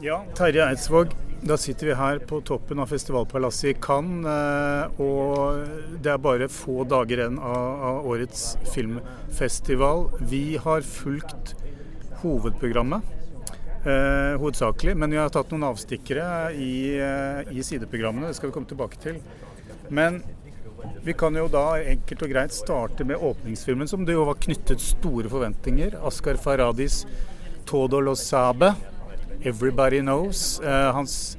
Ja, Terje Eidsvåg. Da sitter vi her på toppen av festivalpalasset i Cannes. eh, Og det er bare få dager igjen av, årets filmfestival. Vi har fulgt hovedprogrammet eh, hovedsakelig, men vi har tatt noen avstikkere i, eh, i sideprogrammene. Det skal vi komme tilbake til. Men vi kan jo da enkelt og greit starte med åpningsfilmen, som det jo var knyttet store forventninger. Askar Faradis 'Todo lo sabe'. 'Everybody Knows'. Eh, hans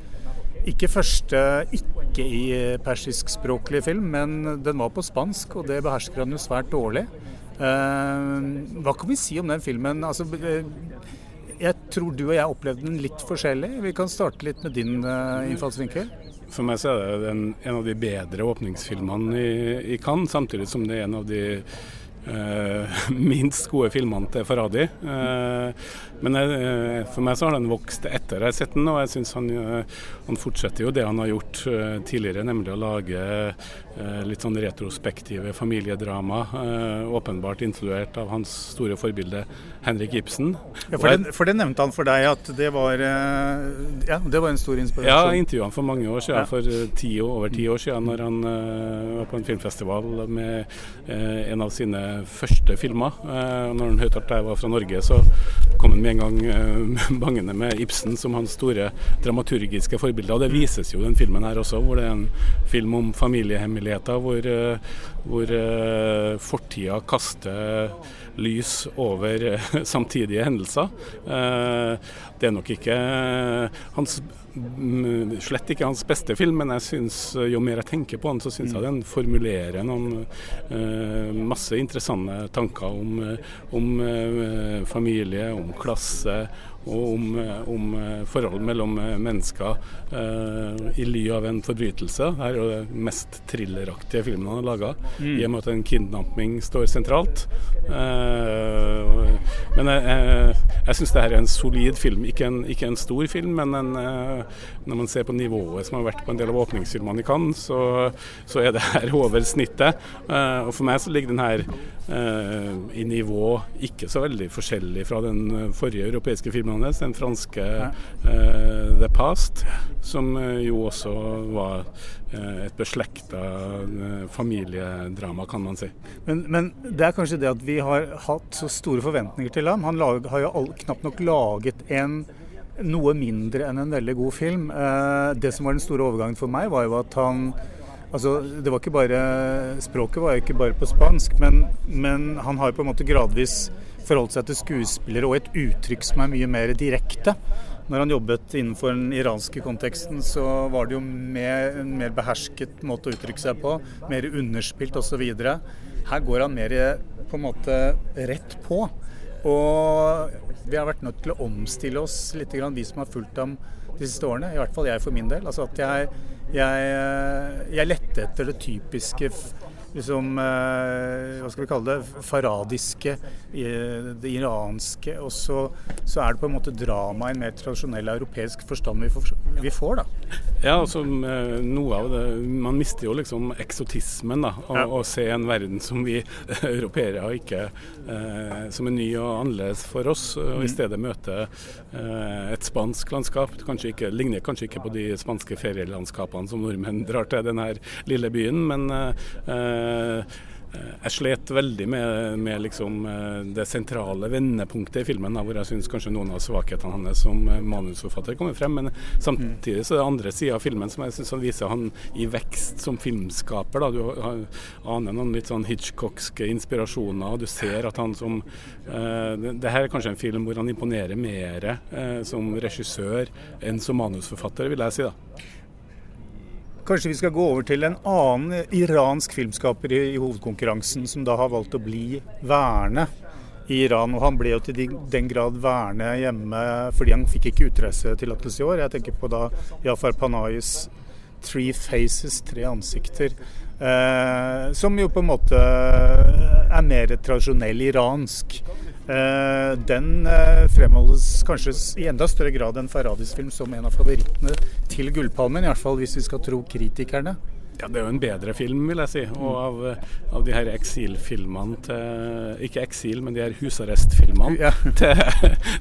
ikke første ikke i persiskspråklig film, men den var på spansk, og det behersker han jo svært dårlig. Eh, hva kan vi si om den filmen? Altså, eh, jeg tror du og jeg opplevde den litt forskjellig. Vi kan starte litt med din eh, innfallsvinkel. For meg så er det en, en av de bedre åpningsfilmene i, i Cannes, samtidig som det er en av de uh, minst gode filmene til Faradi. Eh, men jeg, for meg så har den vokst etter jeg har sett den, og jeg syns han, eh, han, fortsetter jo det han har gjort eh, tidligere, nemlig å lage eh, litt sånn retrospektive familiedrama. åpenbart influert av hans store forbilde Henrik Ibsen. Ja, for, det, for det nevnte han for deg at det var, ja, det var en stor inspirasjon? Ja, jeg intervjua han for mange år siden, ja. for ti, over ti år siden, når han var på en filmfestival med en av sine første filmer. når han hørte at jeg var fra Norge, så kom han med en gang uh, bangende med Ibsen som hans store dramaturgiske forbilde. Og det vises jo i den filmen her også, hvor det er en film om familiehemmeligheter, hvor, uh, hvor uh, fortida kaster lys over samtidige hendelser. det er nok ikke hans slett ikke hans beste film, men jeg synes, jo mer jeg tenker på den, så syns jeg den formulerer noen masse interessante tanker om, om familie, om klasse og om, om forhold mellom mennesker eh, i ly av en forbrytelse. Det er jo den mest thrilleraktige filmen han har laga, mm. i og med at en kidnapping står sentralt. Eh, men jeg, jeg, jeg syns det her er en solid film. Ikke en, ikke en stor film, men en, eh, når man ser på nivået som har vært på en del av åpningsfilmene i Cannes, så, så er det her over snittet. og for meg så ligger den her i nivå ikke så veldig forskjellig fra den forrige europeiske filmen hans, den franske uh, 'The Past', som uh, jo også var uh, et beslekta familiedrama, kan man si. Men, men, det er kanskje det at vi har hatt så store forventninger til ham. Han lag, har jo all, knapt nok laget en noe mindre enn en veldig god film. det som var den store overgangen for meg, var jo at han Altså, det var ikke bare, Språket var jo ikke bare på spansk, men, men han har jo på en måte gradvis forholdt seg til skuespillere og et uttrykk som er mye mer direkte. Når han jobbet innenfor den iranske konteksten, så var det jo mer, en mer behersket måte å uttrykke seg på. Mer underspilt osv. Her går han mer på en måte rett på. Og vi har vært nødt til å omstille oss litt, vi som har fulgt ham de siste årene. I hvert fall jeg for min del. Altså at jeg, jeg, jeg lette etter det typiske liksom, eh, hva skal vi kalle det, faradiske, det iranske. Og så, så, er det på en måte drama i en mer tradisjonell europeisk forstand vi får, vi får da. Ja, altså noe av det Man mister jo liksom eksotismen, da. Å ja. se en verden som vi europeere ikke eh, Som er ny og annerledes for oss. Og i mm. stedet møte eh, et spansk landskap. Kanskje ikke, ligner kanskje ikke på de spanske ferielandskapene som nordmenn drar til denne lille byen, men eh, Eh, jeg slet veldig med, med liksom eh, det sentrale vendepunktet i filmen, hvor jeg syns kanskje noen av svakhetene hans som eh, manusforfatter kommer frem. Men samtidig så er det andre sida av filmen som jeg syns viser han i vekst som filmskaper. Da. Du aner noen litt sånn Hitchcockske inspirasjoner, og du ser at han som uh, det, her er kanskje en film hvor han imponerer mer uh, som regissør enn som manusforfatter, vil jeg si. da. Kanskje vi skal gå over til en annen iransk filmskaper i, i hovedkonkurransen, som da har valgt å bli værende i Iran. Og han ble jo til de, den grad værende hjemme fordi han fikk ikke utreisetillatelse i år. Jeg tenker på da Jafar Panayis 'Three Faces', tre ansikter. Eh, som jo på en måte er mer tradisjonell iransk. Eh, den eh, fremholdes kanskje i enda større grad enn Faradis film som en av favorittene til Gullpalmen, i hvert fall hvis vi skal tro kritikerne. Ja, Det er jo en bedre film, vil jeg si. Og av, av de her eksilfilmene til Ikke eksil, men de her husarrestfilmene ja. til,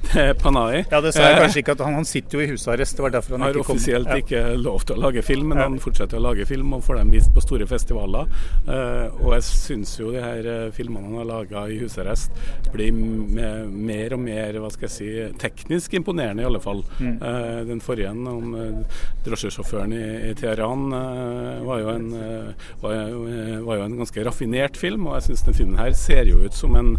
til, Panay. Ja, det sa jeg kanskje ikke at han, han sitter jo i husarrest. Det var derfor han, han ikke kom. Har offisielt ja. ikke lov til å lage film, men ja. han fortsetter å lage film og får dem vist på store festivaler. Uh, og jeg syns jo de her filmene han har laga i husarrest blir mer og mer hva skal jeg si, teknisk imponerende, i alle fall. Mm. Den forrige om drosjesjåføren i, i Teheran var jo en, eh, var, eh, var, jo en ganske raffinert film, og jeg syns den filmen her ser jo ut som en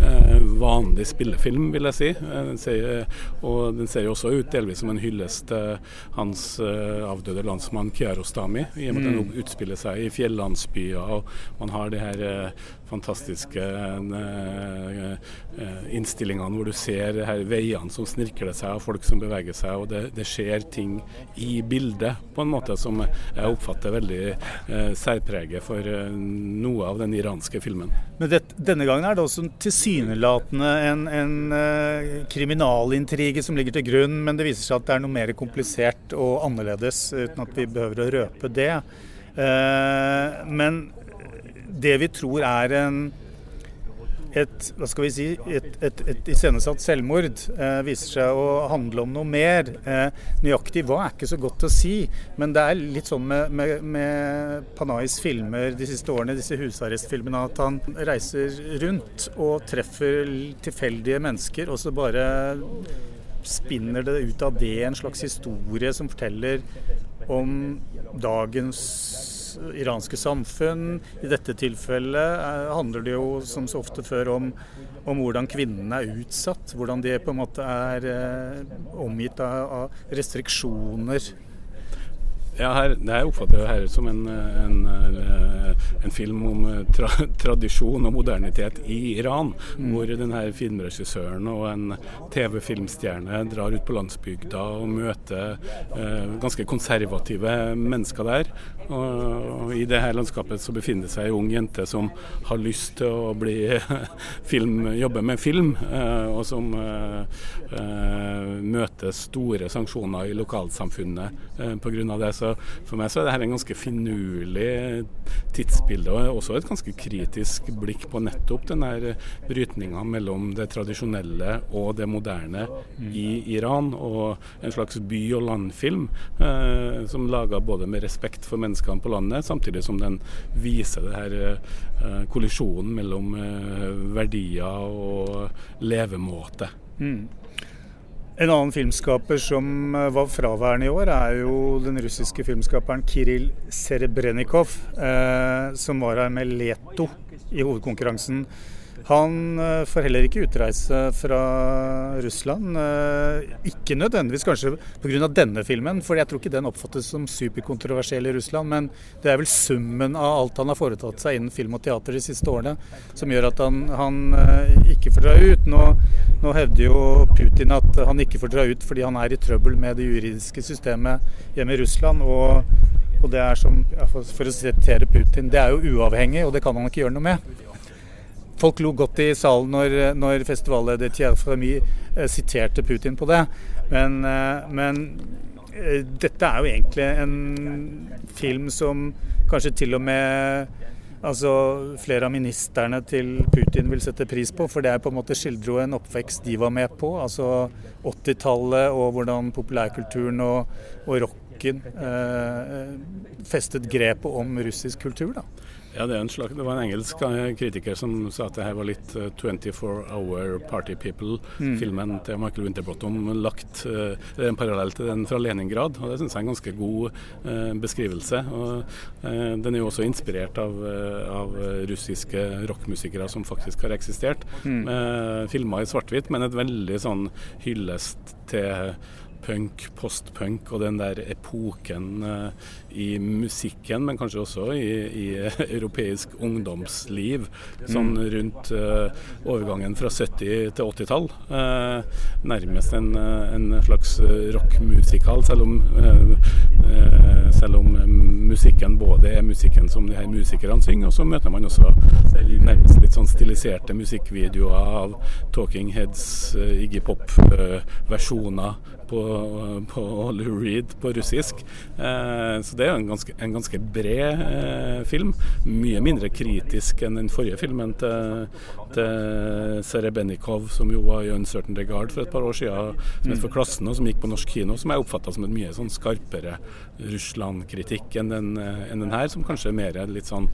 eh, vanlig spillefilm, vil jeg si. Den ser, og den ser jo også ut delvis som en hyllest til hans avdøde landsmann Kiarostami, i og med at den mm. utspiller seg i fjellandsbyer, og man har de her fantastiske uh, innstillingene hvor du ser her veiene som snirkler seg, og folk som beveger seg. og Det, det skjer ting i bildet på en måte som jeg oppfatter veldig uh, særpreget for noe av den iranske filmen. Men det, denne gangen er det også tilsynelatende en, en kriminalintrige som ligger til grunn, men det viser seg at det er noe mer komplisert og annerledes, uten at vi behøver å røpe det. men det vi tror er en et, hva skal vi si, et, et, et iscenesatt selvmord eh, viser seg å handle om noe mer. Eh, nøyaktig hva er ikke så godt å si, men det er litt sånn med, med, med Panais filmer de siste årene, disse husarrestfilmene, at han reiser rundt og treffer tilfeldige mennesker, og så bare spinner det ut av det en slags historie som forteller om dagens iranske samfunn. I dette tilfellet eh, handler det jo som så ofte før om, om hvordan kvinnene er utsatt. Hvordan de på en måte er eh, omgitt av, av restriksjoner ja, her, Jeg oppfatter jeg her som en, en, en film om eh, tra, tradisjon og modernitet i Iran. Mm. Hvor denne filmregissøren og en TV-filmstjerne drar ut på landsbygda og møter eh, ganske konservative mennesker der. Og, og I det her landskapet så befinner det seg ei ung jente som har lyst til å bli film, jobbe med film, eh, og som eh, eh møter store sanksjoner i lokalsamfunnet eh, pga. det. Så for meg så er dette en ganske finurlig tidsbilde, og også et ganske kritisk blikk på nettopp den brytninga mellom det tradisjonelle og det moderne mm. i Iran. Og en slags by- og landfilm eh, som laga både med respekt for menneskene på landet, samtidig som den viser det her eh, kollisjonen mellom eh, verdier og levemåte. Mm. En annen filmskaper som eh, var fraværende i år, er jo den russiske filmskaperen Kiril Serebrenikov, eh, som var her med 'Leto' i hovedkonkurransen. Han eh, får heller ikke utreise fra Russland. Eh, ikke nødvendigvis kanskje pga. denne filmen, for jeg tror ikke den oppfattes som superkontroversiell i Russland. Men det er vel summen av alt han har foretatt seg innen film og teater de siste årene, som gjør at han, han eh, ikke får dra ut. Nå, nå, hevder jo Putin at han ikke får dra ut fordi han er i trøbbel med det juridiske systemet hjemme i Russland. og og det er som, For å sitere Putin, det er jo uavhengig, og det kan han ikke gjøre noe med. Folk lo godt i salen når, når festivalleder Thierre Fremy eh, siterte Putin på det. Men, eh, men eh, dette er jo egentlig en film som kanskje til og med altså, flere av ministerne til Putin vil sette pris på. For det er på en måte skildrer en oppvekst de var med på. Altså 80-tallet og hvordan populærkulturen og, og rocken eh, festet grepet om russisk kultur. da. Ja, det, slags, det, var en engelsk kritiker som sa at det her var litt uh, 24 Hour Party People-filmen mm. til Michael Winterbottom lagt uh, en parallell til den fra Leningrad. og Det syns jeg er en ganske god uh, beskrivelse. og Den er jo også inspirert av, av russiske rockmusikere som faktisk har eksistert. Mm. Filma i svart-hvitt, men et veldig sånn hyllest til punk, postpunk og den der epoken i musikken, men kanskje også i, i europeisk ungdomsliv. Sånn mm. rundt uh, overgangen fra 70- til 80-tall. Uh, nærmest en, en slags rockmusikal, selv om, selv om musikken både er musikken som de her musikerne synger, og så møter man også nærmest litt sånn stiliserte musikkvideoer av Talking Heads, Iggy Pop-versjoner på på Lou Reed på russisk. Eh, så det er en ganske, en ganske bred eh, film. Mye mindre kritisk enn den forrige filmen til, til Serebenikov, som jo var i Uncertain Regard for et par år siden, som het For klassen, og som gikk på norsk kino, som jeg oppfatta som et mye sånn skarpere Russland-kritikk enn, den, enn den her, som kanskje er mer litt sånn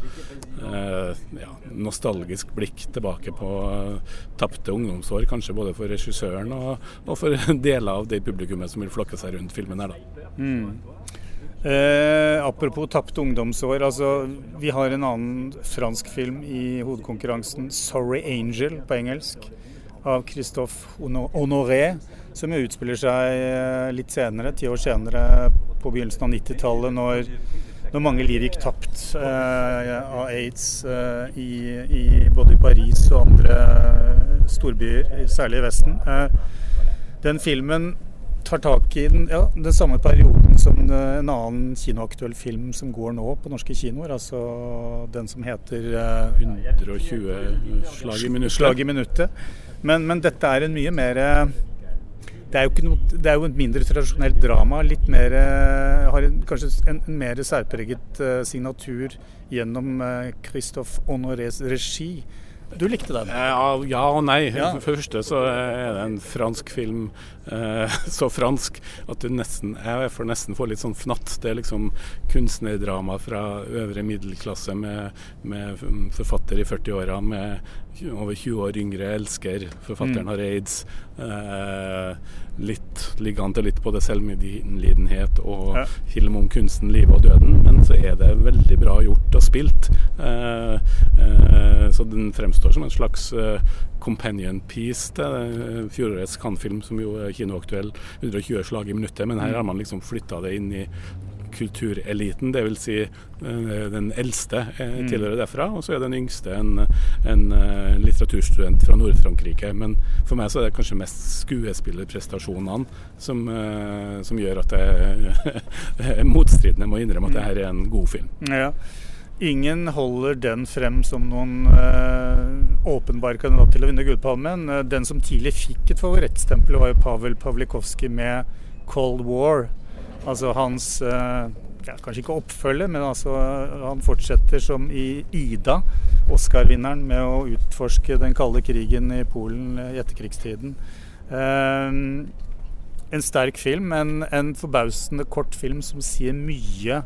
eh, ja, nostalgisk blikk tilbake på eh, tapte ungdomsår, kanskje både for regissøren og, og, for deler av det publikummet som vil flokke seg rundt filmen her. da. Mm. Eh, apropos tapte ungdomsår. altså Vi har en annen fransk film i hovedkonkurransen, 'Sorry Angel' på engelsk, av Christophe Honoré, som utspiller seg eh, litt senere, ti år senere, på begynnelsen av 90-tallet, når, når, mange liv gikk tapt eh, av aids eh, i, i, både i Paris og andre storbyer, særlig i Vesten. Eh, den filmen tar tak i den, ja, den samme perioden som en annen kinoaktuell film som går nå på norske kinoer. Altså den som heter uh, 120 slag i minuttet. Slag i minuttet. Men, men, dette er en mye mer det er, noe, det er jo et mindre tradisjonelt drama. Litt mer Har en, kanskje en, en mer særpreget uh, signatur gjennom uh, Christophe Honorés regi. Du likte den? Ja, ja og nei. Ja. For det første så er det en fransk film eh, så fransk at du nesten jeg får nesten få litt sånn fnatt. Det er liksom kunstnerdrama fra øvre middelklasse med, med forfatter i 40-åra med over 20 år yngre elsker. Forfatteren mm. har aids. Eh, litt, ligger an til litt både selvmedlidenhet og ja. film om kunsten, livet og døden. Men så er det veldig bra gjort og spilt. Eh, eh, så den fremstår som en slags eh, companion piece til eh, fjorårets Cannes-film, som jo er kinoaktuell. 120 slag i minuttet. Men her mm. har man liksom flytta det inn i kultureliten, dvs. Si, uh, den eldste uh, tilhører derfra, og så er den yngste en, en uh, litteraturstudent fra Nord-Frankrike. Men for meg så er det kanskje mest skuespillerprestasjonene som, som gjør at det er motstridende med å innrømme at dette er en god film. Ja. Ingen holder den frem som noen eh, åpenbar kandidat til å vinne Gullpalmen. Den som tidlig fikk et favorittstempel, var jo Pavel Pavlikovskij med 'Cold War'. Altså hans eh, ja, Kanskje ikke oppfølger, men altså, han fortsetter som i Ida, Oscar-vinneren, med å utforske den kalde krigen i Polen i etterkrigstiden. Eh, en sterk film, men en forbausende kort film som sier mye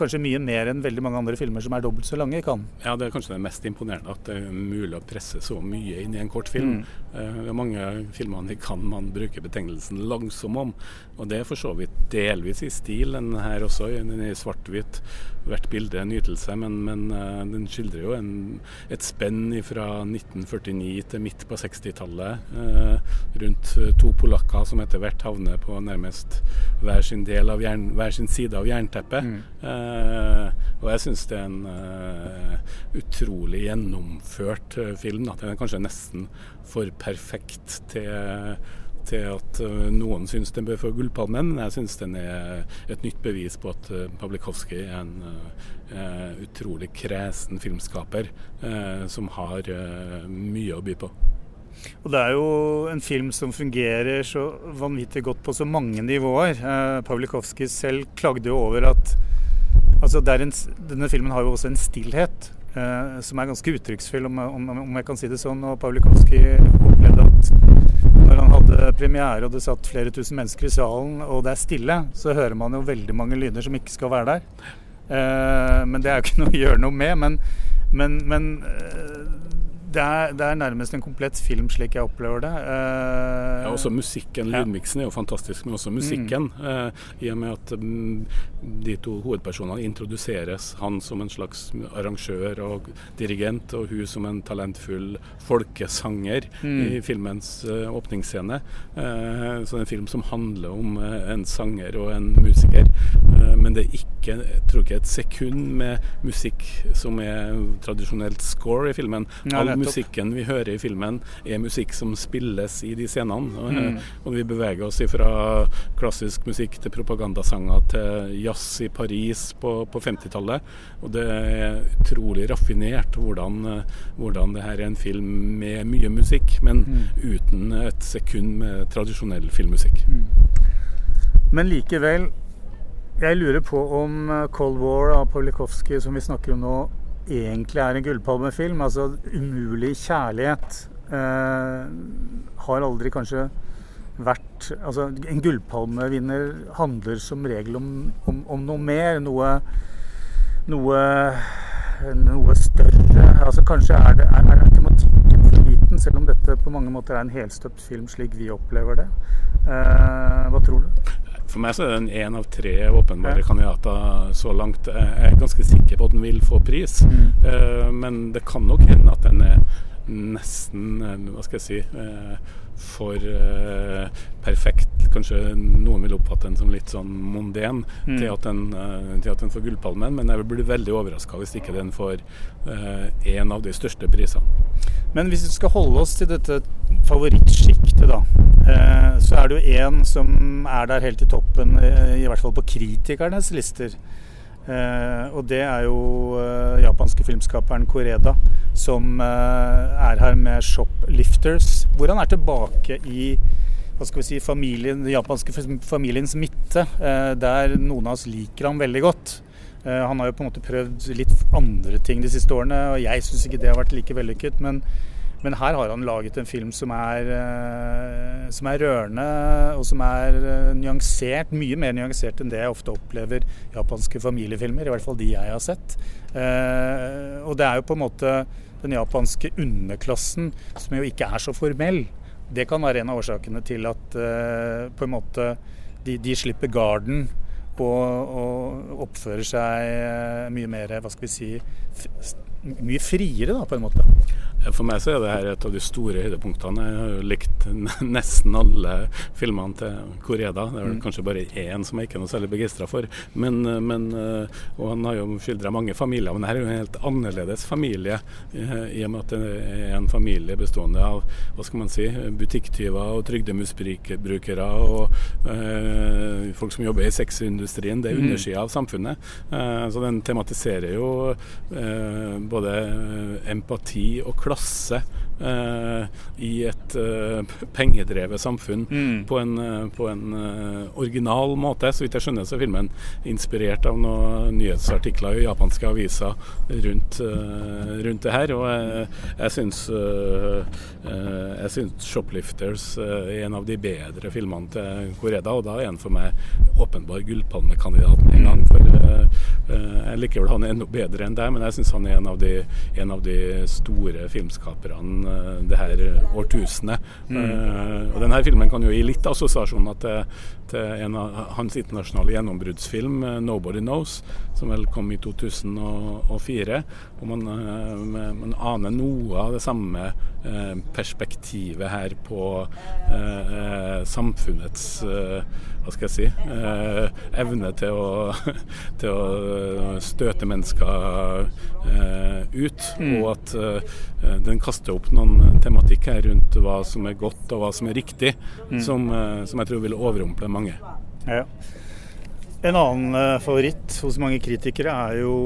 kanskje mye mer enn veldig mange andre filmer som er dobbelt så lange kan. Ja, det er kanskje det mest imponerende at det er mulig å presse så mye inn i en kort film. Mm. Uh, det er mange filmer i Cannes man bruker betegnelsen 'langsom' om, og det er for så vidt delvis i stil, den her også. Den er i svart-hvitt. Hvert bilde er en nytelse, men, men uh, den skildrer jo en, et spenn fra 1949 til midt på 60-tallet. Uh, eh, rundt to polakker som etter hvert havner på nærmest hver sin, del av jern, hver sin side av jernteppet. Mm. Eh, og jeg syns det er en utrolig gjennomført film. Da. Den er kanskje nesten for perfekt til til at uh, noen syns den bør få Gullpalmen. Jeg syns den er et nytt bevis på at uh, Pavlikovskij er en uh, utrolig kresen filmskaper som har mye å by på. Og Det er jo en film som fungerer så vanvittig godt på så mange nivåer. Eh, Pavlikovskij selv klagde jo over at altså en, Denne filmen har jo også en stillhet eh, som er ganske uttrykksfull, om, om, om, jeg kan si det sånn. Og Pawlikowski opplevde at når han hadde premiere og det satt flere tusen mennesker i salen, og det er stille, så hører man jo veldig mange lyder som ikke skal være der. Eh, men det er jo ikke noe å gjøre noe med. Men, men, men eh, det er, det er, nærmest en komplett film, slik jeg opplever det. Uh, ja, også musikken. Lydmiksen er jo fantastisk, men også musikken. Mm. Uh, I og med at um, de to hovedpersonene introduseres. Han som en slags arrangør og dirigent, og hun som en talentfull folkesanger mm. i filmens uh, åpningsscene. så det er en film som handler om en sanger og en musiker. men det er ikke, jeg tror ikke et sekund med musikk som er tradisjonelt score i filmen. Nei, musikken vi hører i filmen, er musikk som spilles i de scenene. Mm. og vi beveger oss fra klassisk musikk til propagandasanger til jazz i Paris på, på 50-tallet. Og det er utrolig raffinert hvordan, hvordan det her er en film med mye musikk, men mm. uten et sekund med tradisjonell filmmusikk. Mm. Men likevel, jeg lurer på om eh, Cold War av Pawlikowski, som vi snakker om nå, egentlig er en gullpalmefilm. Altså 'Umulig kjærlighet' eh, har aldri kanskje vært Altså, en gullpalmevinner handler som regel om, om, om noe mer. Noe, noe, noe større. Altså, kanskje er, det, er, er selv om dette på mange måter er en helstøpt film slik vi opplever det. Eh, hva tror du? For meg så er den én av tre åpenbare kandidater så langt. Jeg er ganske sikker på at den vil få pris, mm. uh, men det kan nok hende at den er nesten eh, Hva skal jeg si uh, for uh, perfekt. Kanskje noen vil oppfatte den som litt sånn monden mm. til, at den, til at den får Gullpalmen, men jeg blir veldig overraska hvis ikke den får en av de største prisene. Men hvis vi skal holde oss til dette favorittsjiktet, da, eh, så er det jo én som er der helt i toppen, eh, i hvert fall på kritikernes lister. Eh, og det er jo japanske filmskaperen Koreda, som er her med 'Shoplifters', hvor han er tilbake i hva skal vi si, familien, den japanske familiens midte, der noen av oss liker ham veldig godt. Han har jo på en måte prøvd litt andre ting de siste årene, og jeg syns ikke det har vært like vellykket. Men men her har han laget en film som er, eh, som er rørende og som er eh, nyansert. Mye mer nyansert enn det jeg ofte opplever japanske familiefilmer. I hvert fall de jeg har sett. Eh, og det er jo på en måte den japanske underklassen som jo ikke er så formell. Det kan være en av årsakene til at på en måte de, de slipper garden og, å oppfører seg mye mer, hva skal vi si, mye friere, da, på en måte. For meg så er det her et av de store høydepunktene. Jeg har jo likt nesten alle filmene til Koreda. Det er vel mm. kanskje bare én som jeg ikke er noe særlig begeistra for. Men, men, eh, og han har jo skildra mange familier, men her er jo en helt annerledes familie. Eh, I og med at det er en familie bestående av hva skal man si, butikktyver og trygdemusbrukere og øh, folk som jobber i sexindustrien. Det er mm. undersida av samfunnet. Så den tematiserer jo øh, både empati og klasse eh, i et eh, pengedrevet samfunn mm. på en, eh, på en original måte. Så vidt jeg skjønner, så er filmen inspirert av noen nyhetsartikler i japanske aviser rundt, rundt det her. Og jeg, jeg syns jeg syns 'Shoplifters' er en av de bedre filmene til Koreda, og da er den for meg åpenbar gullpalmekandidat en gang. For jeg liker vel han enda bedre enn deg, men jeg syns han er en av de, en av de store filmskaperne Eh, det her årtusenet. Mm. Uh, og denne filmen kan jo gi litt assosiasjoner til, til en av hans internasjonale gjennombruddsfilm, 'Nobody Knows', som vel kom i 2004. Og man, man aner noe av det samme perspektivet her på samfunnets hva skal jeg si evne til å, til å støte mennesker ut, mm. og at den kaster opp noen tematikk her rundt hva som er godt og hva som er riktig, mm. som, eh, som, jeg tror vil overrumple mange. Ja. En annen uh, favoritt hos mange kritikere er jo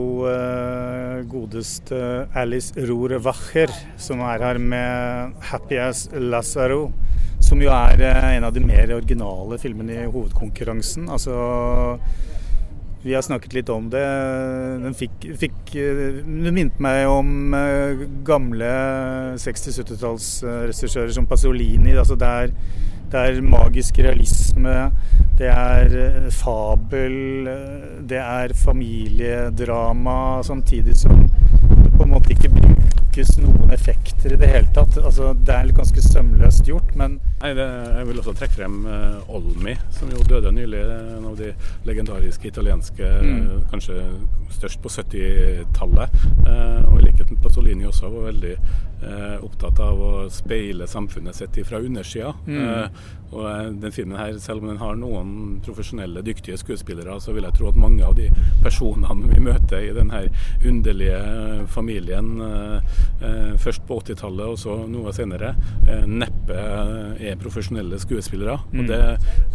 godeste Alice Rohrewacher, som er her med 'Happy As Lazaro'. Som jo er uh, en av de mer originale filmene i hovedkonkurransen. Altså vi har snakket litt om det. Den fikk, fikk Den minnet meg om eh, gamle 60-70-tallsregissører som Pasolini. Altså det, er, det er magisk realisme, det er eh, fabel, eh, det er familiedrama, samtidig som det på en måte ikke brukes noen effekter i det hele tatt. Altså, det er ganske sømløst gjort, men Nei, det, Jeg vil også trekke frem uh, Olmi, som jo døde nylig. En av de legendariske italienske, mm. kanskje størst på 70-tallet. Uh, og i likhet med Pasolini også var veldig uh, opptatt av å speile samfunnet sitt fra undersida. Mm. og den filmen her, selv om den har noen profesjonelle, dyktige skuespillere, så vil jeg tro at mange av de personene vi møter i den her underlige familien, først på 80-tallet og så noe senere, neppe er profesjonelle skuespillere. Mm. Og det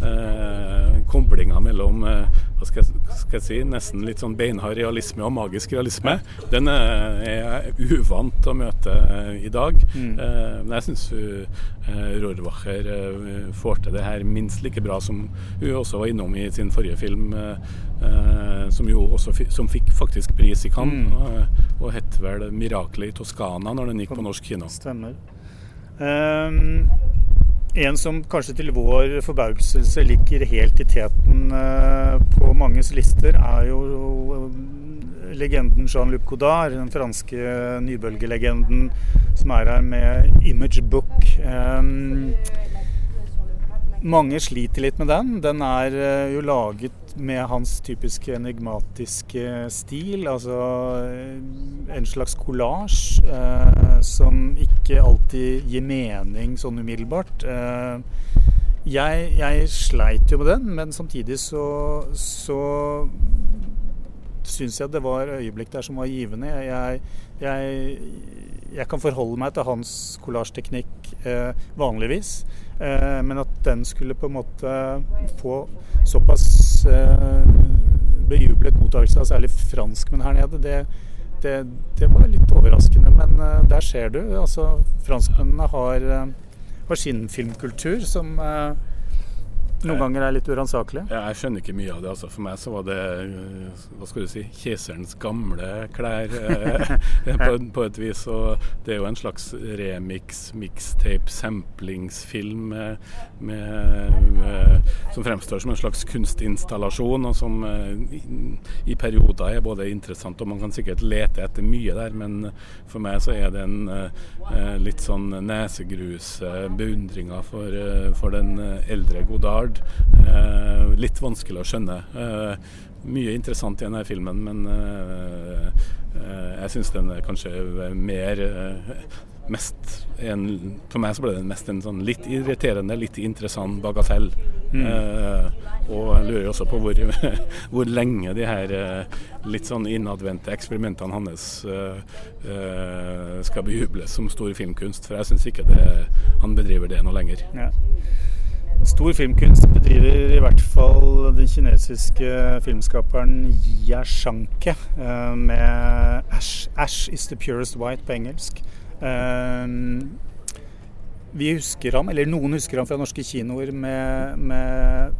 eh, Koblinga mellom eh, hva skal jeg, skal jeg, si, nesten litt sånn beinhard realisme og magisk realisme, den er jeg uvant å møte i dag. Mm. Eh, men jeg syns eh, Rohrwacher eh, får til det her minst like bra som hun også var innom i sin forrige film, eh, som jo også som fikk faktisk pris i Cannes, mm. og, og het vel 'Miraklet i Toskana' når den gikk på norsk kino. Stemmer. Um, en som kanskje til vår forbauselse ligger helt i teten uh, på manges lister, er jo uh, legenden Jean-Luc Godard, den franske nybølgelegenden som er her med 'Image Book'. Mange sliter litt med den. Den er uh, jo laget med hans typiske enigmatiske stil. Altså eh, en slags kollasj eh, som ikke alltid gir mening sånn umiddelbart. Eh, jeg, jeg, sleit jo med den, men samtidig så, så syns jeg det var øyeblikk der som var givende. Jeg, jeg, jeg kan forholde meg til hans kollasjteknikk eh, vanligvis. Eh, men at den skulle på en måte få såpass eh, bejublet mottakelse av særlig franskmenn her nede, det, det, det, var litt overraskende. Men eh, der ser du. altså Franskmennene har, eh, har sin filmkultur som eh, noen ganger er litt uransakelig? Ja, jeg skjønner ikke mye av det. Altså, for meg så var det hva skal du si, keiserens gamle klær eh, på, på, et vis. Og det er jo en slags remix, mixtape, samplingsfilm med, med, som fremstår som en slags kunstinstallasjon, og som eh, i, i, perioder er både interessant og man kan sikkert lete etter mye der, men for meg så er det en eh, litt sånn nesegruse beundringa for, for den eldre Godard Edward. Eh, litt vanskelig å skjønne. Eh, mye interessant i denne filmen, men eh, eh jeg syns den er kanskje mer eh, mest en, For meg så ble det mest en sånn litt irriterende, litt interessant bagatell. Mm. Eh, og jeg lurer også på hvor, hvor lenge de her litt sånn innadvendte eksperimentene hans skal bejubles som stor filmkunst. For jeg syns ikke det, han bedriver det noe lenger. Ja. Stor filmkunst bedriver i hvert fall den kinesiske filmskaperen Jia Shanke eh, med Ash, 'Ash is the purest white' på engelsk. Eh, vi husker ham, eller noen husker ham fra norske kinoer med, med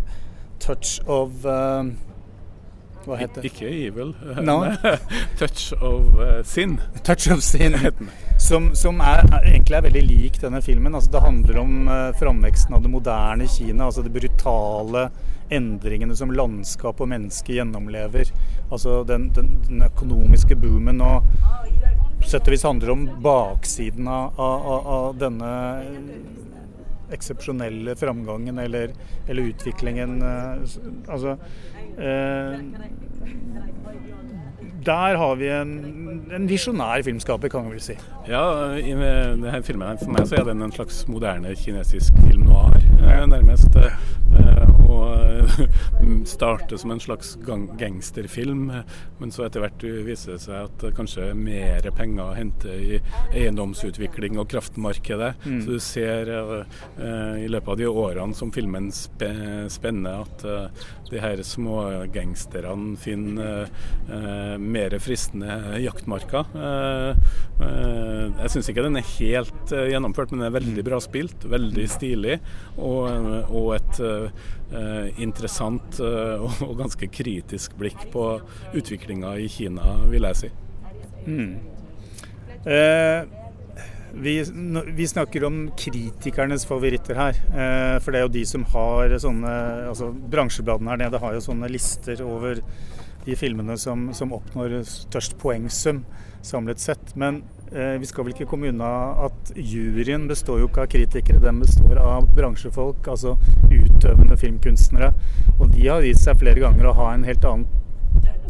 'Touch of' eh, hva heter det? Ikke Evil. No. Touch of uh, Sin. Touch of Sin. Som, som er, egentlig er veldig lik denne filmen. Altså, det handler om uh, framveksten av det moderne Kina. Altså de brutale endringene som landskap og menneske gjennomlever. Altså den, den, den økonomiske boomen. og på sett og vis handler om baksiden av, av, av denne eksepsjonelle framgangen eller, eller utviklingen. Uh, altså Eh, der har vi en, en visjonær filmskaper, kan vi vel si. Ja, i denne filmen for meg så er den en slags moderne kinesisk film noir, eh, nærmest. Eh, og starte som en slags gangsterfilm, men så etter hvert viser det seg at kanskje mer penger å hente i eiendomsutvikling og kraftmarkedet. Mm. Så du ser i løpet av de årene som filmen spenner, at de her smågangsterne finner mer fristende jaktmarker. Eh, eh, jeg syns ikke den er helt eh, gjennomført, men den er veldig bra spilt. Veldig stilig. Og, og et interessant og ganske kritisk blikk på utviklinga i Kina, vil jeg si. Mm. Eh, vi, vi, snakker om kritikernes favoritter her. For det er jo de som har sånne altså Bransjebladene her nede har jo sånne lister over de filmene som, som oppnår størst poengsum samlet sett. Men eh, vi skal vel ikke komme unna at juryen består jo ikke av kritikere, den består av bransjefolk, altså utøvende filmkunstnere. Og de har vist seg flere ganger å ha en helt annen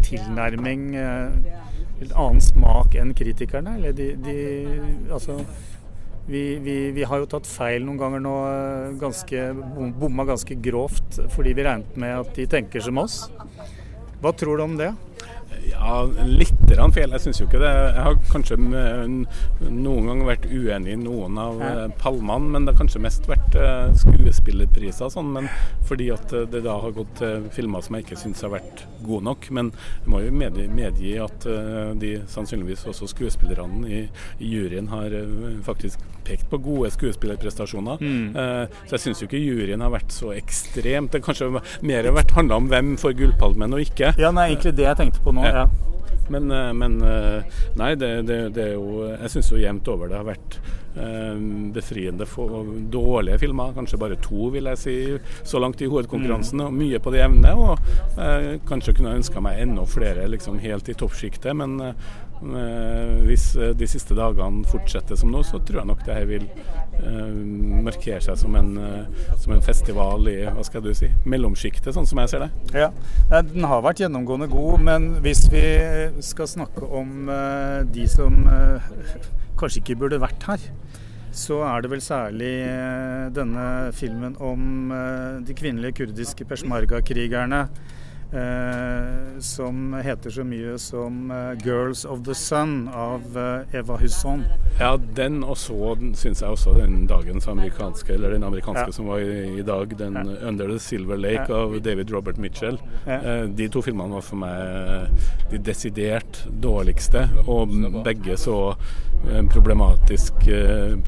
tilnærming, eh, helt annen smak enn kritikerne. Eller de, de altså vi, vi, vi, har jo tatt feil noen ganger nå, eh, ganske, bomma ganske grovt fordi vi regnet med at de tenker som oss. Hva tror du om det? Ja, litt feil. Jeg syns jo ikke det. Jeg har kanskje noen gang vært uenig i noen av. Eh, palmene, men det har kanskje mest vært skuespillerpriser skuespillerpriser sånn. Men fordi at det da har gått til filmer som jeg ikke syns har vært gode nok. Men jeg må jo medgi, medgi at de sannsynligvis også skuespillerne i, i juryen har faktisk pekt på gode skuespillerprestasjoner. Mm. så jeg syns jo ikke juryen har vært så ekstremt. Det kanskje mer har vært handla om hvem får Gullpalmen og ikke. Ja, nei, egentlig det jeg tenkte på nå. ja. Men, eh, men, eh, Nei, det, det, det, er jo Jeg syns jo jevnt over det har vært eh, befriende for dårlige filmer. Kanskje bare to, vil jeg si, så langt i hovedkonkurransen. Mm. Og mye på det jevne. Og eh, kanskje kunne jeg ønska meg enda flere liksom helt i toppsjiktet. Men Eh, hvis eh, de siste dagene fortsetter som nå, så tror jeg nok det her vil eh, markere seg som en, som en, festival i hva skal du si, mellomsjiktet, sånn som jeg ser det. Ja, Den har vært gjennomgående god, men hvis vi skal snakke om de som kanskje ikke burde vært her, så er det vel særlig denne filmen om de kvinnelige kurdiske peshmerga-krigerne Eh, som heter så mye som uh, 'Girls of the Sun' av uh, Eva Husson. Ja, den og så syns jeg også den dagens amerikanske, eller den amerikanske ja. som var i, i dag, den ja. 'Under the Silver Lake' ja. av David Robert Mitchell. de to filmene var for meg de desidert dårligste, og begge så problematisk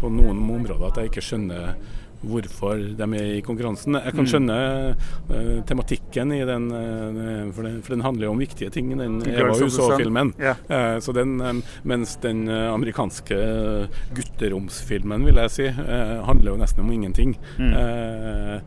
på noen områder at jeg ikke skjønner hvorfor de er i konkurransen. Jeg kan mm. skjønne uh, tematikken i den, uh, for, den, for, den, handler jo om viktige ting, den Eva Huså-filmen. Yeah. Uh, så den, um, mens den amerikanske gutteromsfilmen, vil jeg si, handler jo nesten om ingenting. Mm.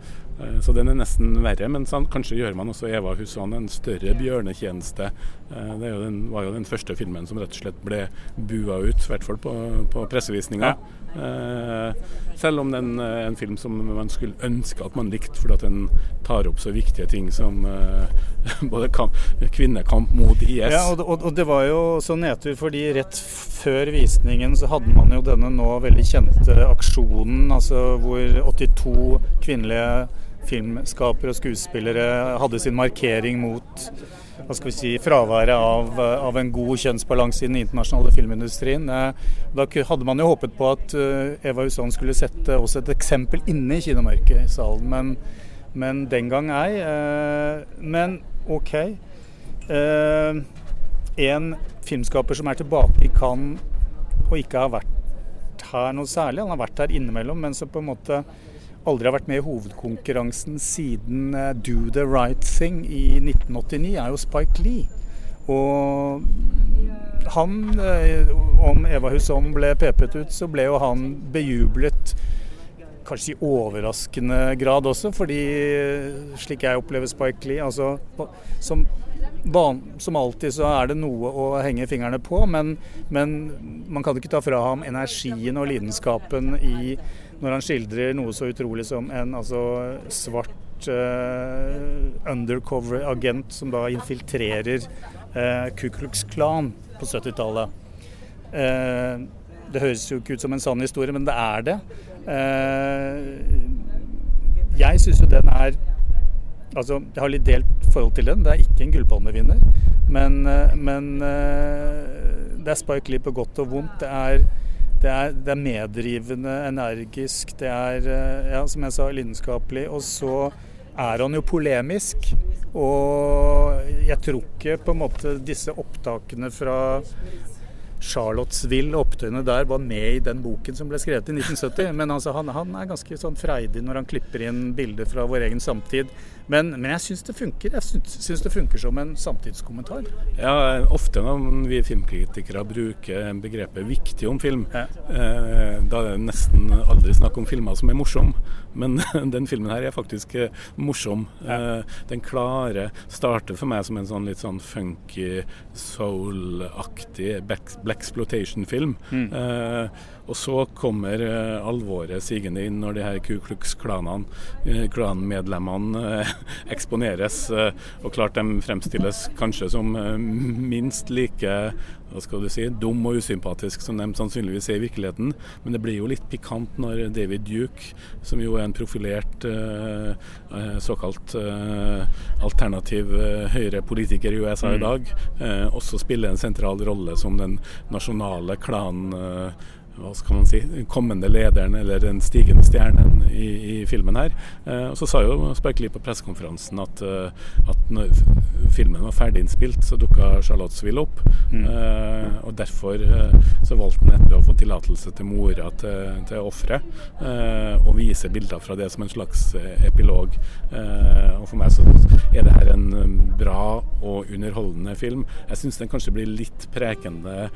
Så den er nesten verre, men kanskje gjør man også Eva Husson en større bjørnetjeneste. Det jo den, var jo den første filmen som rett og slett ble bua ut, i hvert fall på, på pressevisninga. Ja. Eh, selv om den er en film som man skulle ønske at man likte, fordi at den tar opp så viktige ting som eh, både kamp, kvinnekamp mot IS. Ja, og, og, og, det var jo så nedtur, fordi rett før visningen så hadde man jo denne nå veldig kjente aksjonen, altså hvor 82 kvinnelige filmskapere og skuespillere hadde sin markering mot hva skal vi si, fraværet av, av, en god kjønnsbalanse i den internasjonale filmindustrien. Eh, da hadde man jo håpet på at eh, Eva Husson skulle sette også et eksempel inne i kinomørket i salen, men, men, den gang ei. Eh, men OK. En filmskaper som er tilbake i Cannes og ikke har vært her noe særlig, han har vært her innimellom, men som på en måte aldri har vært med i hovedkonkurransen siden uh, Do the Right Thing i 1989, er jo Spike Lee. Og han, uh, om Eva Husson ble pepet ut, så ble jo han bejublet kanskje i overraskende grad også, fordi slik jeg opplever Spike Lee altså, som, som, alltid så er det noe å henge fingrene på, men, men man kan ikke ta fra ham energien og lidenskapen i når han skildrer noe så utrolig som en altså, svart uh, undercover-agent som da infiltrerer uh, Ku Klux Klan på 70-tallet. Uh, eh, det høres jo ikke ut som en sann historie, men det er det. jeg syns jo den er Altså, jeg har litt delt forhold til den. Det er ikke en gullpalmevinner. Men, men det er Spike Lee på godt og vondt. Det er det er, det er, medrivende, energisk, det er, eh, ja, som jeg sa, lidenskapelig. Og så er han jo polemisk. Og jeg tror ikke på en måte disse opptakene fra Charlottesville, opptøyene der, var med i den boken som ble skrevet i 1970. Men altså, han, han, er ganske sånn freidig når han klipper inn bilder fra vår egen samtid. Men, men jeg syns det funker. Jeg syns, det funker som en samtidskommentar. Ja, ofte når vi filmkritikere bruker begrepet 'viktig' om film, ja. eh, da er det nesten aldri snakk om filmer som er morsomme. Men den filmen her er faktisk eh, morsom. Ja. Eh, den klare starter for meg som en sånn litt sånn funky, soul-aktig black exploitation-film. Mm. Eh, Og så kommer eh, alvoret sigende inn når de her Ku Klux Klan-medlemmene eh, eksponeres. og klart de fremstilles kanskje som minst like hva skal du si, dum og usympatisk som de sannsynligvis er i virkeligheten. Men det blir jo litt pikant når David Duke, som jo er en profilert såkalt alternativ høyrepolitiker i USA i mm. dag, også spiller en sentral rolle som den nasjonale klanen hva skal man si, kommende lederen eller den stigende stjernen i, i filmen her. Eh, og Så sa jo Spike Lee på pressekonferansen at, uh, at når filmen var ferdiginnspilt, så dukka Charlottesville opp. Mm. Eh, og Derfor så valgte han etter å få tillatelse til mora til, til offeret eh, å vise bilder fra det som en slags epilog. og For meg så er det her en bra og underholdende film. Jeg syns den kanskje blir litt prekende,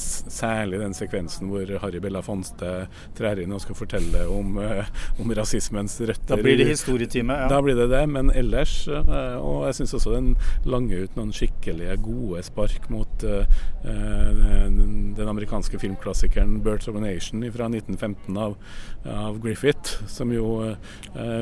særlig den sekvensen hvor Harry Belafonte trær inn og skal fortelle om, eh, om rasismens røtter. Da blir det historietime? Ja. Da blir det det. Men ellers, eh, og jeg syns også den langer ut noen skikkelige, gode spark mot uh, den, den, amerikanske filmklassikeren 'Birds of a Nation' fra 1915 av, av Griffith, som jo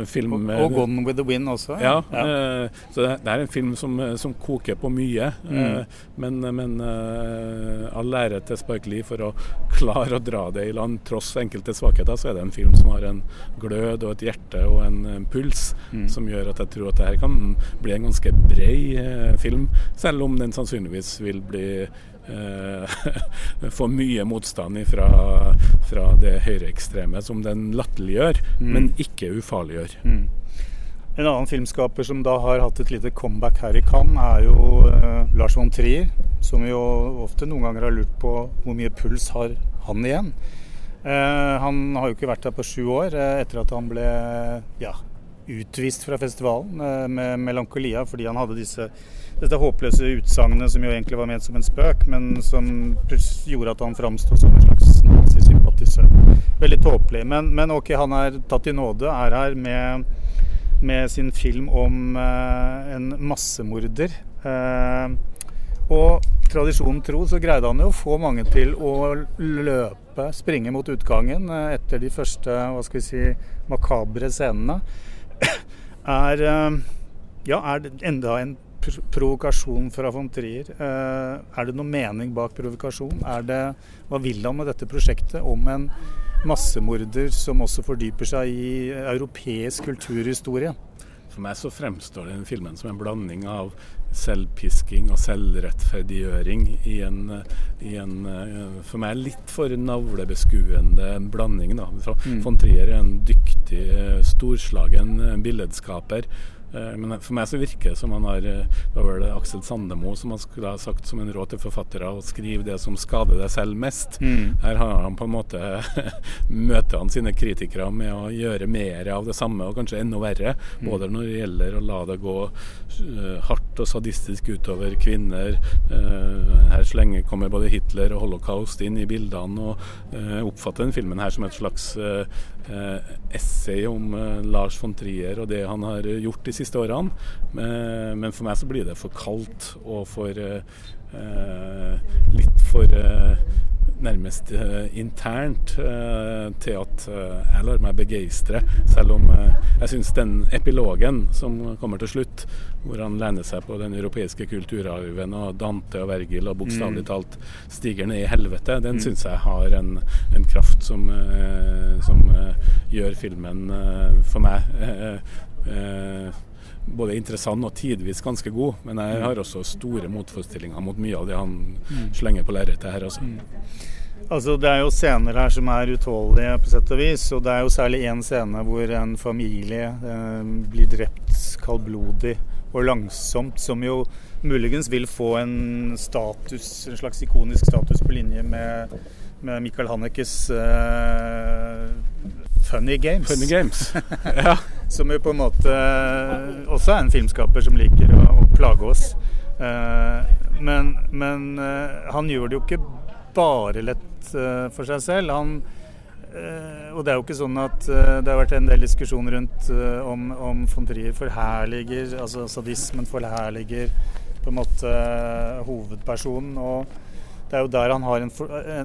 film og, og 'Gone with the Wind' også? Ja. ja. så det, det, er en film som, som koker på mye. Mm. men, men all ære til Spike Lee for å klare å dra det i land tross enkelte svakheter, så er det en film som har en glød og et hjerte og en, en puls mm. som gjør at jeg tror at det her kan bli en ganske bred eh, film, selv om den sannsynligvis vil bli eh, få mye motstand fra, fra det høyreekstreme som den latterliggjør, mm. men ikke ufarliggjør. Mm. En annen filmskaper som da har hatt et lite comeback her i Cannes, er jo eh, Lars von Trier. Som jo ofte noen ganger har lurt på hvor mye puls har han igjen. Eh, han har jo ikke vært her på sju år eh, etter at han ble ja, utvist fra festivalen eh, med Melankolia fordi han hadde disse, dette håpløse utsagnet som jo egentlig var ment som en spøk, men som gjorde at han framsto som en slags nazisympatisør. Veldig tåpelig. Men, men, ok, han er tatt i nåde, er her med, med sin film om eh, en massemorder. Eh, og tradisjonen tro så greide han jo å få mange til å løpe, springe mot utgangen eh, etter de første hva skal vi si, makabre scenene. Er, ja, er det enda en provokasjon fra von Trier. Er det noe mening bak provokasjon? Det, hva vil han med dette prosjektet om en massemorder som også fordyper seg i europeisk kulturhistorie? For meg så fremstår den filmen som en blanding av selvpisking og selvrettferdiggjøring i en, i en for meg litt for navlebeskuende blanding. Da. Mm. Von Trier er en dyktig, storslagen billedskaper Eh, men for meg så virker det som han har eh, Det var vel Aksel Sandemo som han skulle ha sagt som en råd til forfattere å skrive det som skader deg selv mest. Mm. Her har han på en måte møter han sine kritikere med å gjøre mer av det samme, og kanskje enda verre. Mm. Både når det gjelder å la det gå uh, hardt og sadistisk utover kvinner. her her slenger kommer både Hitler og holocaust inn i bildene, og oppfatter den filmen her som et slags essay om Lars von Trier og det han har gjort i siste årene. Men for meg så blir det for kaldt og for eh, litt for eh, nærmest uh, internt til at jeg lar meg begeistre. Selv om jeg syns den epilogen som kommer til slutt, hvor han lener seg på den europeiske kulturarven og Dante og Vergil og bokstavelig mm. talt stiger ned i helvete, den mm. syns jeg har en, en kraft som, som gjør filmen for meg både interessant og tidvis ganske god. Men jeg har også store motforestillinger mot mye av det han mm. slenger på lerretet her. Også. Mm. altså. Det er jo scener her som er utholdelige på sett og vis. Og det er jo særlig én scene hvor en familie eh, blir drept kaldblodig og langsomt, som jo muligens vil få en status, en slags ikonisk status på linje med, med Michael Hannekes uh, Funny Games. Funny Games, ja som jo på en måte også er en filmskaper som liker å, å plage oss. Uh, men, men uh, han gjør det jo ikke bare lett eh, for seg selv. Han, og det er jo ikke sånn at det har vært en del diskusjon rundt om, om von Trier forherliger, altså sadismen forherliger på en måte hovedpersonen. og Det er jo der han har en,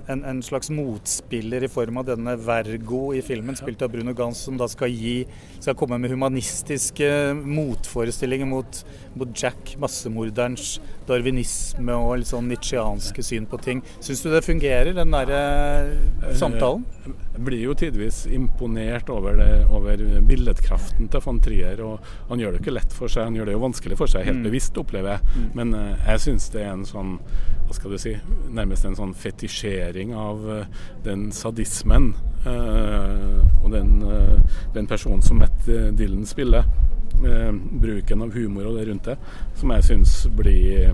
en, en, slags motspiller i form av denne Vergo i filmen, spilt av Bruno Gans, som da skal, gi, skal komme med humanistiske motforestillinger mot, mot Jack, massemorderens darwinisme og litt sånn nitsjianske syn på ting. Syns du det fungerer, den derre eh, samtalen? Jeg blir jo tidvis imponert over, det, over billedkraften til von Trier. og Han gjør det ikke lett for seg, han gjør det jo vanskelig for seg, helt mm. bevisst, opplever jeg. Mm. Men uh, jeg syns det er en sånn hva skal du si, nærmest en sånn fetisjering av uh, den sadismen uh, og den, den, personen som Matt Dylan spiller. bruken av humor og det rundt det, som jeg syns blir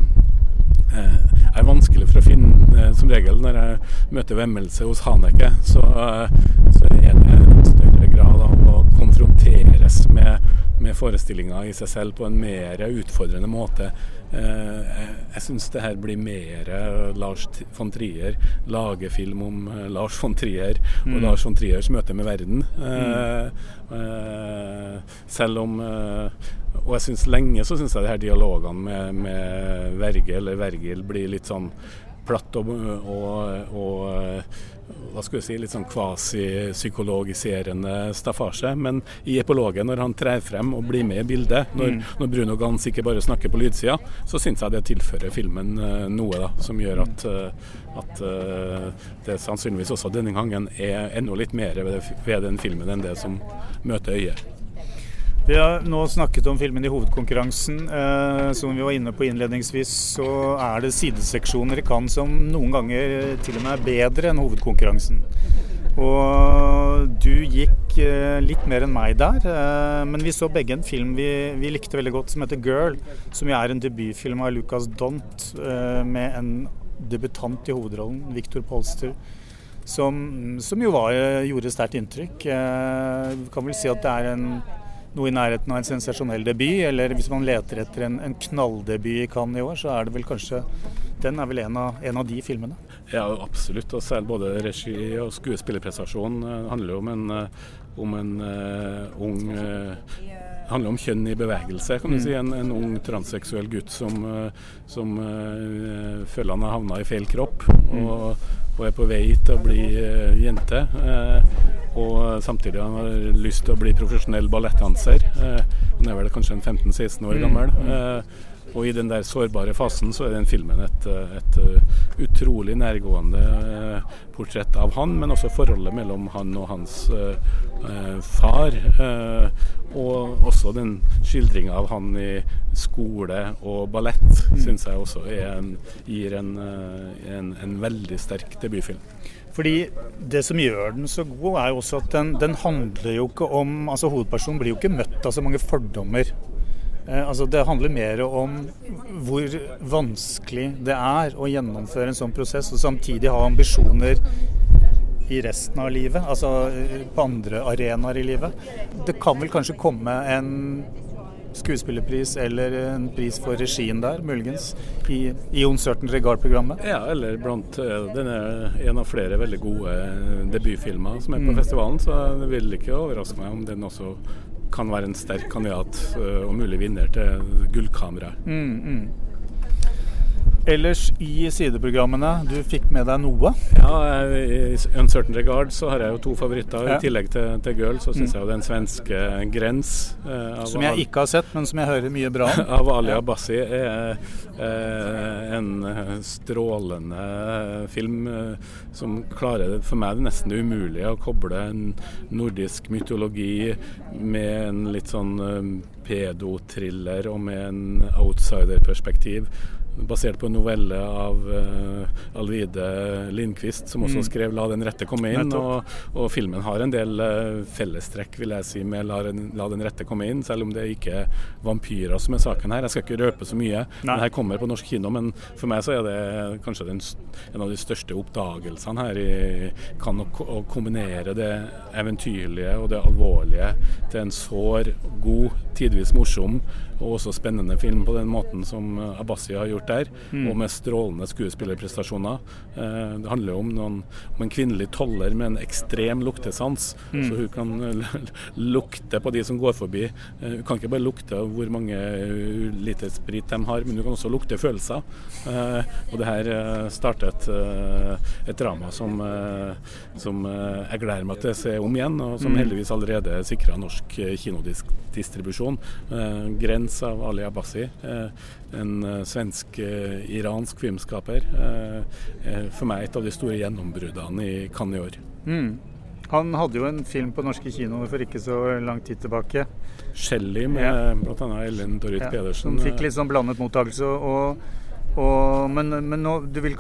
er vanskelig for å finne Som regel når jeg møter vemmelse hos Haneke, så, så er det en større grad av å konfronteres med, med forestillinga i seg selv på en mer utfordrende måte Eh, jeg syns det her blir mer Lars von Trier lager film om eh, Lars von Trier og mm. Lars von Triers møte med verden. Mm. Eh, selv om Og jeg syns lenge så syns jeg de her dialogene med, med Verge eller Vergil blir litt sånn platt og, og, og hva skal vi si, litt sånn kvasipsykologiserende staffasje. Men i epologen, når han trer frem og blir med i bildet, når, mm. når Bruno Gans ikke bare snakker på lydsida, så syns jeg det tilfører filmen uh, noe da, som gjør at, uh, at det sannsynligvis også denne gangen er enda litt mer ved, ved den filmen enn det som møter øyet. Vi har nå snakket om filmen i hovedkonkurransen. Eh, som vi var inne på innledningsvis, så er det sideseksjoner i Cannes som noen ganger til og med er bedre enn hovedkonkurransen. Og du gikk eh, litt mer enn meg der, eh, men vi så begge en film vi, vi, likte veldig godt som heter 'Girl', som jo er en debutfilm av Lucas Dont eh, med en debutant i hovedrollen, Victor Polster. Som, som jo var, gjorde sterkt inntrykk. Eh, vi kan vel si at det er en noe i nærheten av en sensasjonell debut, eller hvis man leter etter en, en knalldebut i Cannes i år, så er det vel kanskje Den er vel en av, en av de filmene? Ja, absolutt. Og selv både regi og skuespillerprestasjon uh, handler jo om en, uh, om en uh, ung handler om kjønn i bevegelse, kan du mm. si. En, en ung transseksuell gutt som, som føler han har havna i feil kropp. Mm. Og, og er på vei til å bli uh, jente. Uh, og samtidig har han lyst til å bli profesjonell ballettdanser. Uh, han er vel kanskje en 15-16 år mm. gammel. Uh, og i den der sårbare fasen så er den filmen et, et utrolig nærgående portrett av han, men også forholdet mellom han og hans far. og også den skildringa av han i skole og ballett mm. syns jeg også en, gir en, eh, en, en, veldig sterk debutfilm. Fordi Det som gjør den så god, er jo også at den, den handler jo ikke om altså Hovedpersonen blir jo ikke møtt av så mange fordommer. Eh, altså Det handler mer om hvor vanskelig det er å gjennomføre en sånn prosess, og samtidig ha ambisjoner i resten av livet, altså eh, på andre arenaer i livet. Det kan vel kanskje komme en skuespillerpris eller en pris for regien der, muligens, i, i Uncertain Regard-programmet? Ja, eller blant eh, Den er en av flere veldig gode eh, debutfilmer som er på mm. festivalen, så det vil ikke overraske meg om den også kan være en sterk kandidat eh, og mulig vinner til Gullkameraet. Mm, mm. Ellers i sideprogrammene, du fikk med deg noe? Ja, i Uncertain Regard så har jeg jo to favoritter. Ja. I tillegg til, til Girl så syns mm. jeg jo den svenske Grens eh, Som jeg ikke har sett, men som jeg hører mye bra om. av Ali Abbasi er eh, en strålende film eh, som klarer for meg det nesten umulig å koble en nordisk mytologi med en litt sånn eh, pedotriller og med en outsiderperspektiv basert på en novelle av uh, Alvide Lindqvist, som også mm. skrev 'La den rette komme inn'. Og, og, filmen har en del uh, fellestrekk vil jeg si, med la, la, den rette komme inn', selv om det ikke er vampyrer som er saken her. Jeg skal ikke røpe så mye. Nei. Den her kommer på norsk kino, men for meg så er det kanskje den, en av de største oppdagelsene her i kan å, å kombinere det eventyrlige og det alvorlige til en sår, god, tidvis morsom og også spennende film på den måten som Abbasi har gjort der, mm. og med strålende skuespillerprestasjoner. Eh, det handler om, noen, om en kvinnelig toller med en ekstrem luktesans. Mm. Så hun kan lukte på de som går forbi. Eh, hun kan ikke bare lukte hvor mange liter sprit de har, men hun kan også lukte følelser. Og det her startet et, drama som, som jeg gleder meg til å se om igjen, og som mm. heldigvis allerede er sikra norsk kinodistribusjon. Grens av Ali Abbasi, en svensk-iransk filmskaper. For meg et av de store gjennombruddene i Cannes i år. Mm. Han hadde jo en film på norske kinoer for ikke så lang tid tilbake. 'Shelly' med ja. bl.a. Ellen Dorrit ja, Pedersen. Som fikk litt sånn blandet mottakelse. Og, og, men, men nå, vil,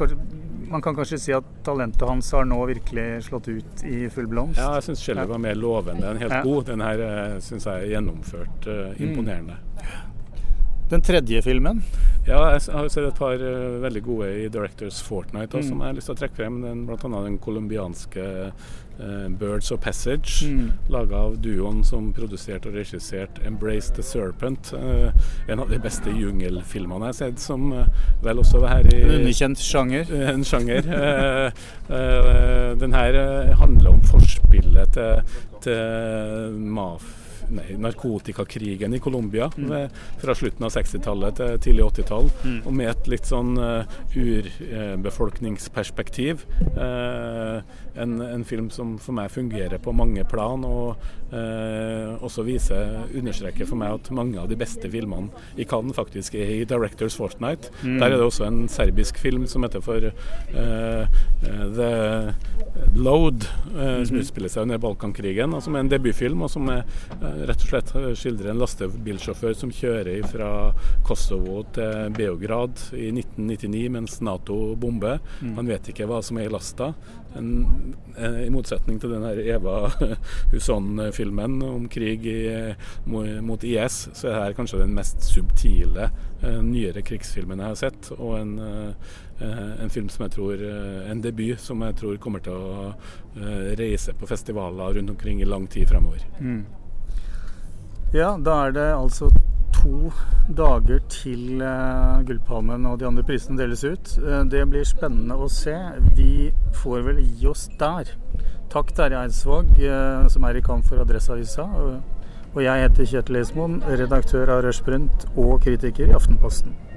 man kan kanskje si at talentet hans har nå virkelig slått ut i full blomst? Ja, jeg syns 'Shelly' var mer lovende enn helt ja. god. Den her eh, syns jeg er gjennomført uh, imponerende. Den tredje filmen? Ja, jeg har sett et par uh, veldig gode i Directors Fortnight også, mm. som jeg har lyst til å trekke frem. Den, blant annet den colombianske Birds of Passage, mm. laga av duoen som produserte og regisserte 'Embrace the Serpent'. Uh, en av de beste jungelfilmene jeg har sett, som vel også var her i En underkjent sjanger? En sjanger. den her handler om forspillet til, til maf nei, narkotikakrigen i Colombia mm. fra slutten av 60-tallet til tidlig 80-tall. Mm. Og med et litt sånn uh, urbefolkningsperspektiv. Uh, en, en, film som for meg fungerer på mange plan, og uh, også viser, understreker for meg at mange av de beste filmene i Cannes faktisk er i Directors Fortnight. Mm. Der er det også en serbisk film som heter for The Load, som mhm. utspiller seg under Balkankrigen, og som er en debutfilm, og som er rett og slett skildrer en lastebilsjåfør som kjører fra Kosovo til Beograd i 1999 mens Nato bomber. Mm. Han vet ikke hva som er i lasta. En, eh, I motsetning til den her Eva Huson-filmen om krig i, mot IS, så er dette kanskje den mest subtile eh, nyere krigsfilmen jeg har sett. Og en, eh, en film som jeg tror En debut som jeg tror kommer til å reise på festivaler rundt omkring i lang tid fremover. Mm. Ja, da er det altså to dager til uh, Gullpalmen og de andre prisene deles ut. Uh, det blir spennende å se. Vi får vel gi oss der. Takk Terje Eidsvåg, uh, som er i kamp for Adresseavisa. og jeg heter Kjetil Esmoen, redaktør av Rushprint og kritiker i Aftenposten.